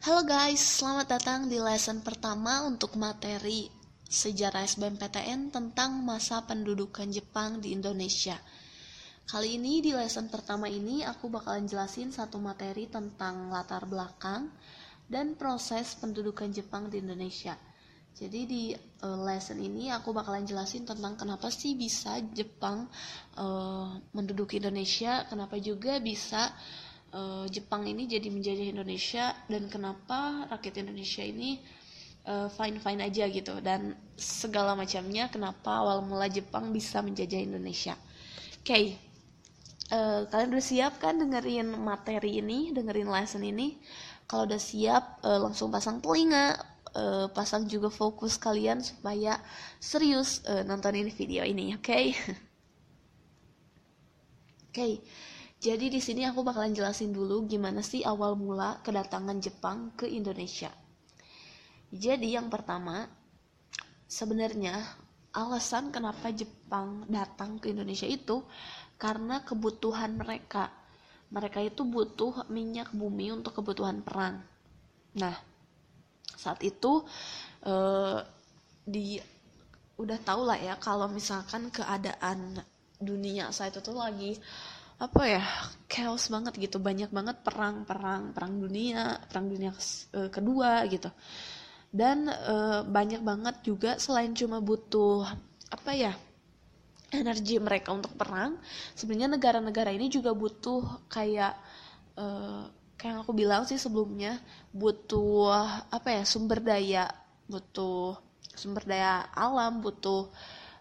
Halo guys, selamat datang di lesson pertama untuk materi sejarah SBMPTN tentang masa pendudukan Jepang di Indonesia. Kali ini di lesson pertama ini aku bakalan jelasin satu materi tentang latar belakang dan proses pendudukan Jepang di Indonesia. Jadi di uh, lesson ini aku bakalan jelasin tentang kenapa sih bisa Jepang uh, menduduki Indonesia, kenapa juga bisa uh, Jepang ini jadi menjajah Indonesia dan kenapa rakyat Indonesia ini fine fine aja gitu dan segala macamnya kenapa awal mula Jepang bisa menjajah Indonesia. Oke, okay. uh, kalian udah siap kan dengerin materi ini, dengerin lesson ini? Kalau udah siap, uh, langsung pasang telinga, uh, pasang juga fokus kalian supaya serius uh, nontonin video ini, oke? Okay? oke, okay. Jadi di sini aku bakalan jelasin dulu gimana sih awal mula kedatangan Jepang ke Indonesia. Jadi yang pertama, sebenarnya alasan kenapa Jepang datang ke Indonesia itu karena kebutuhan mereka. Mereka itu butuh minyak bumi untuk kebutuhan perang. Nah, saat itu uh, di udah tau lah ya kalau misalkan keadaan dunia saat itu tuh lagi apa ya chaos banget gitu. Banyak banget perang perang perang dunia perang dunia uh, kedua gitu. Dan uh, banyak banget juga selain cuma butuh apa ya energi mereka untuk perang sebenarnya negara-negara ini juga butuh kayak uh, kayak yang aku bilang sih sebelumnya butuh apa ya sumber daya butuh sumber daya alam butuh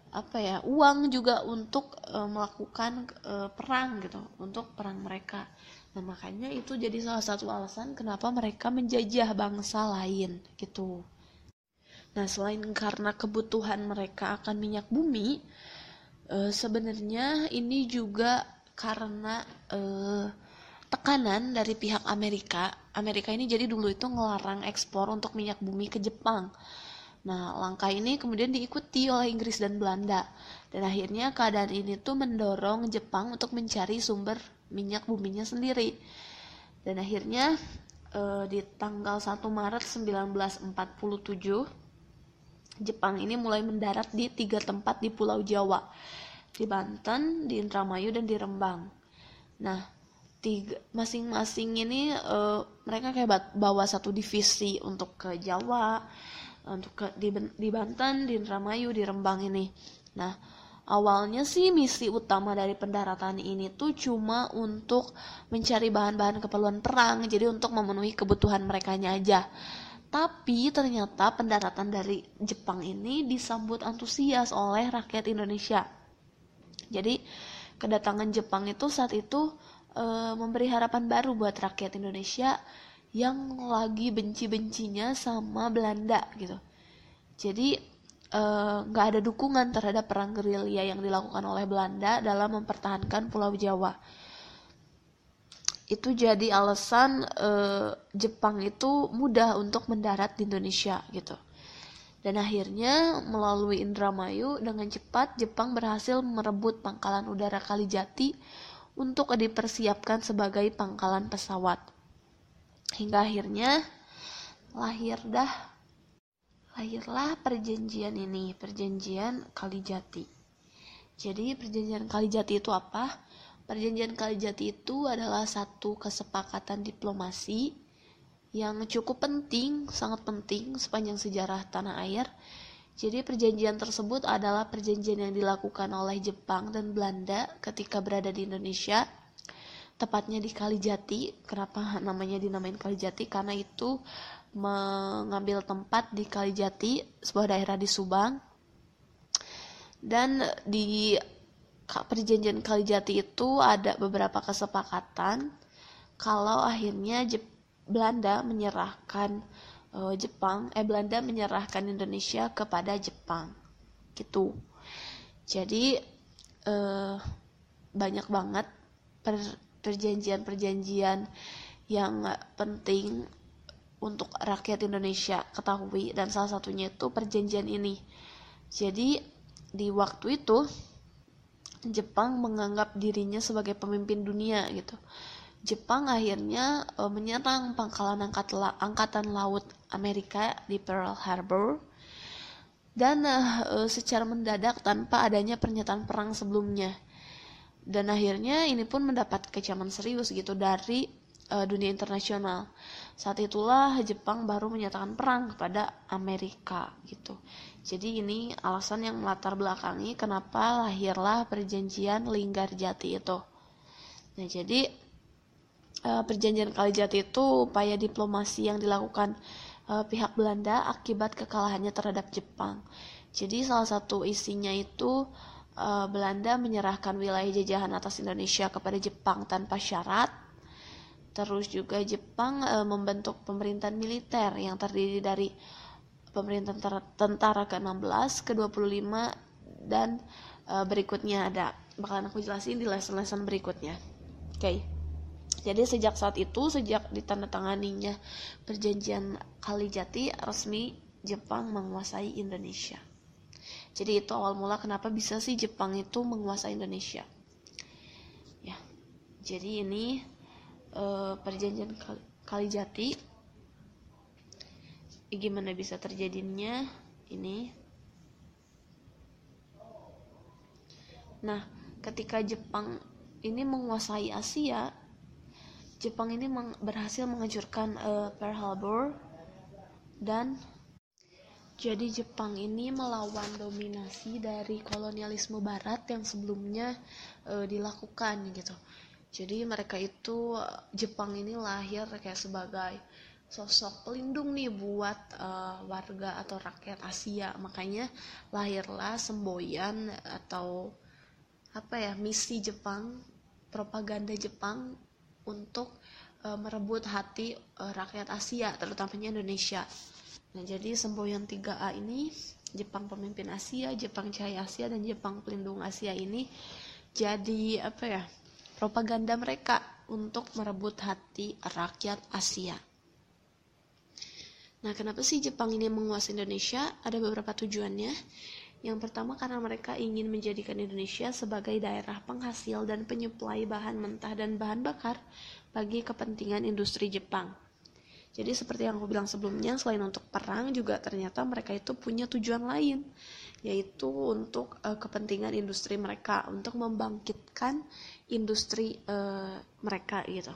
apa ya uang juga untuk e, melakukan e, perang gitu untuk perang mereka nah makanya itu jadi salah satu alasan kenapa mereka menjajah bangsa lain gitu nah selain karena kebutuhan mereka akan minyak bumi e, sebenarnya ini juga karena e, tekanan dari pihak Amerika. Amerika ini jadi dulu itu ngelarang ekspor untuk minyak bumi ke Jepang. Nah, langkah ini kemudian diikuti oleh Inggris dan Belanda. Dan akhirnya keadaan ini tuh mendorong Jepang untuk mencari sumber minyak buminya sendiri. Dan akhirnya eh, di tanggal 1 Maret 1947 Jepang ini mulai mendarat di tiga tempat di Pulau Jawa. Di Banten, di Indramayu, dan di Rembang. Nah, masing-masing ini uh, mereka kayak bawa satu divisi untuk ke Jawa untuk ke di, di Banten di Indramayu di Rembang ini. Nah awalnya sih misi utama dari pendaratan ini tuh cuma untuk mencari bahan-bahan keperluan perang jadi untuk memenuhi kebutuhan mereka aja. Tapi ternyata pendaratan dari Jepang ini disambut antusias oleh rakyat Indonesia. Jadi kedatangan Jepang itu saat itu e, memberi harapan baru buat rakyat Indonesia yang lagi benci-bencinya sama Belanda gitu. Jadi eh, nggak e, ada dukungan terhadap perang gerilya yang dilakukan oleh Belanda dalam mempertahankan Pulau Jawa. Itu jadi alasan e, Jepang itu mudah untuk mendarat di Indonesia gitu. Dan akhirnya melalui Indramayu dengan cepat Jepang berhasil merebut pangkalan udara Kalijati untuk dipersiapkan sebagai pangkalan pesawat. Hingga akhirnya lahir dah lahirlah perjanjian ini, perjanjian Kalijati. Jadi perjanjian Kalijati itu apa? Perjanjian Kalijati itu adalah satu kesepakatan diplomasi yang cukup penting, sangat penting sepanjang sejarah tanah air jadi perjanjian tersebut adalah perjanjian yang dilakukan oleh Jepang dan Belanda ketika berada di Indonesia, tepatnya di Kalijati. Kenapa namanya dinamain Kalijati? Karena itu mengambil tempat di Kalijati, sebuah daerah di Subang. Dan di perjanjian Kalijati itu ada beberapa kesepakatan kalau akhirnya Belanda menyerahkan uh, Jepang eh Belanda menyerahkan Indonesia kepada Jepang gitu jadi uh, banyak banget perjanjian-perjanjian yang penting untuk rakyat Indonesia ketahui dan salah satunya itu perjanjian ini. Jadi di waktu itu Jepang menganggap dirinya sebagai pemimpin dunia gitu. Jepang akhirnya e, menyerang pangkalan angkat la angkatan laut Amerika di Pearl Harbor. Dan e, secara mendadak tanpa adanya pernyataan perang sebelumnya. Dan akhirnya ini pun mendapat kecaman serius gitu dari e, dunia internasional. Saat itulah Jepang baru menyatakan perang kepada Amerika gitu. Jadi ini alasan yang melatar belakangi kenapa lahirlah perjanjian Linggarjati itu. Nah, jadi uh, perjanjian Kalijati itu upaya diplomasi yang dilakukan uh, pihak Belanda akibat kekalahannya terhadap Jepang. Jadi salah satu isinya itu uh, Belanda menyerahkan wilayah jajahan atas Indonesia kepada Jepang tanpa syarat. Terus juga Jepang uh, membentuk pemerintahan militer yang terdiri dari pemerintahan tentara ke-16, ke-25 dan uh, berikutnya ada bakalan aku jelasin di lesson-lesson berikutnya. Oke. Okay. Jadi sejak saat itu, sejak ditandatanganinya perjanjian Kalijati, resmi Jepang menguasai Indonesia. Jadi itu awal mula kenapa bisa sih Jepang itu menguasai Indonesia. Ya. Jadi ini uh, perjanjian Kalijati gimana bisa terjadinya ini nah ketika Jepang ini menguasai Asia Jepang ini berhasil menghancurkan uh, Pearl Harbor dan jadi Jepang ini melawan dominasi dari kolonialisme Barat yang sebelumnya uh, dilakukan gitu. Jadi mereka itu Jepang ini lahir kayak sebagai sosok pelindung nih buat uh, warga atau rakyat Asia makanya lahirlah semboyan atau apa ya misi Jepang propaganda Jepang untuk uh, merebut hati uh, rakyat Asia terutamanya Indonesia nah jadi semboyan 3A ini Jepang pemimpin Asia Jepang cahaya Asia dan Jepang pelindung Asia ini jadi apa ya propaganda mereka untuk merebut hati rakyat Asia Nah, kenapa sih Jepang ini menguasai Indonesia? Ada beberapa tujuannya. Yang pertama karena mereka ingin menjadikan Indonesia sebagai daerah penghasil dan penyuplai bahan mentah dan bahan bakar bagi kepentingan industri Jepang. Jadi seperti yang aku bilang sebelumnya, selain untuk perang juga ternyata mereka itu punya tujuan lain, yaitu untuk uh, kepentingan industri mereka, untuk membangkitkan industri uh, mereka gitu.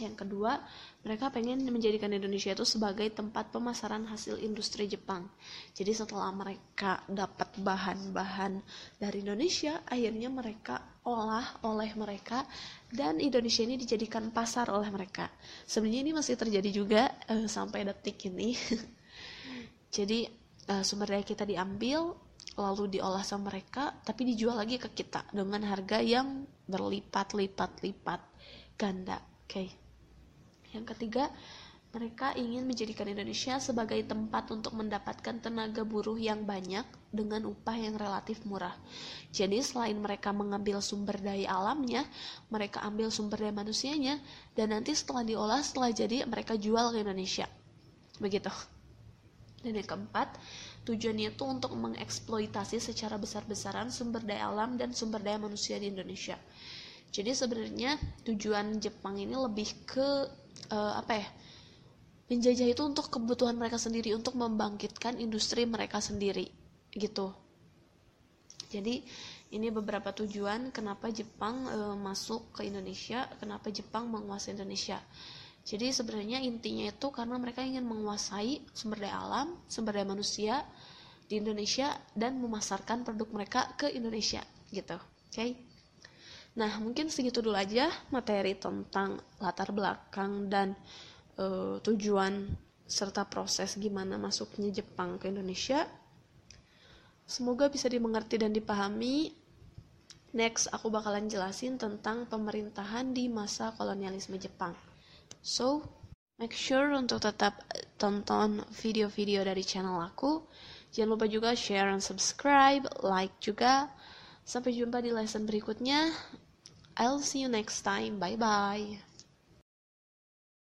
Yang kedua, mereka pengen menjadikan Indonesia itu sebagai tempat pemasaran hasil industri Jepang. Jadi setelah mereka dapat bahan-bahan dari Indonesia, akhirnya mereka olah oleh mereka dan Indonesia ini dijadikan pasar oleh mereka. Sebenarnya ini masih terjadi juga uh, sampai detik ini. Jadi uh, sumber daya kita diambil lalu diolah sama mereka tapi dijual lagi ke kita dengan harga yang berlipat-lipat-lipat ganda. Oke. Okay. Yang ketiga, mereka ingin menjadikan Indonesia sebagai tempat untuk mendapatkan tenaga buruh yang banyak dengan upah yang relatif murah. Jadi selain mereka mengambil sumber daya alamnya, mereka ambil sumber daya manusianya, dan nanti setelah diolah, setelah jadi mereka jual ke Indonesia. Begitu. Dan yang keempat, tujuannya itu untuk mengeksploitasi secara besar-besaran sumber daya alam dan sumber daya manusia di Indonesia. Jadi sebenarnya tujuan Jepang ini lebih ke uh, apa ya menjajah itu untuk kebutuhan mereka sendiri untuk membangkitkan industri mereka sendiri gitu. Jadi ini beberapa tujuan kenapa Jepang e, masuk ke Indonesia kenapa Jepang menguasai Indonesia. Jadi sebenarnya intinya itu karena mereka ingin menguasai sumber daya alam sumber daya manusia di Indonesia dan memasarkan produk mereka ke Indonesia gitu. Oke? okay? Nah, mungkin segitu dulu aja materi tentang latar belakang dan uh, tujuan serta proses gimana masuknya Jepang ke Indonesia. Semoga bisa dimengerti dan dipahami. Next, aku bakalan jelasin tentang pemerintahan di masa kolonialisme Jepang. So, make sure untuk tetap tonton video-video dari channel aku. Jangan lupa juga share dan subscribe, like juga. Sampai jumpa di lesson berikutnya. I'll see you next time. Bye bye.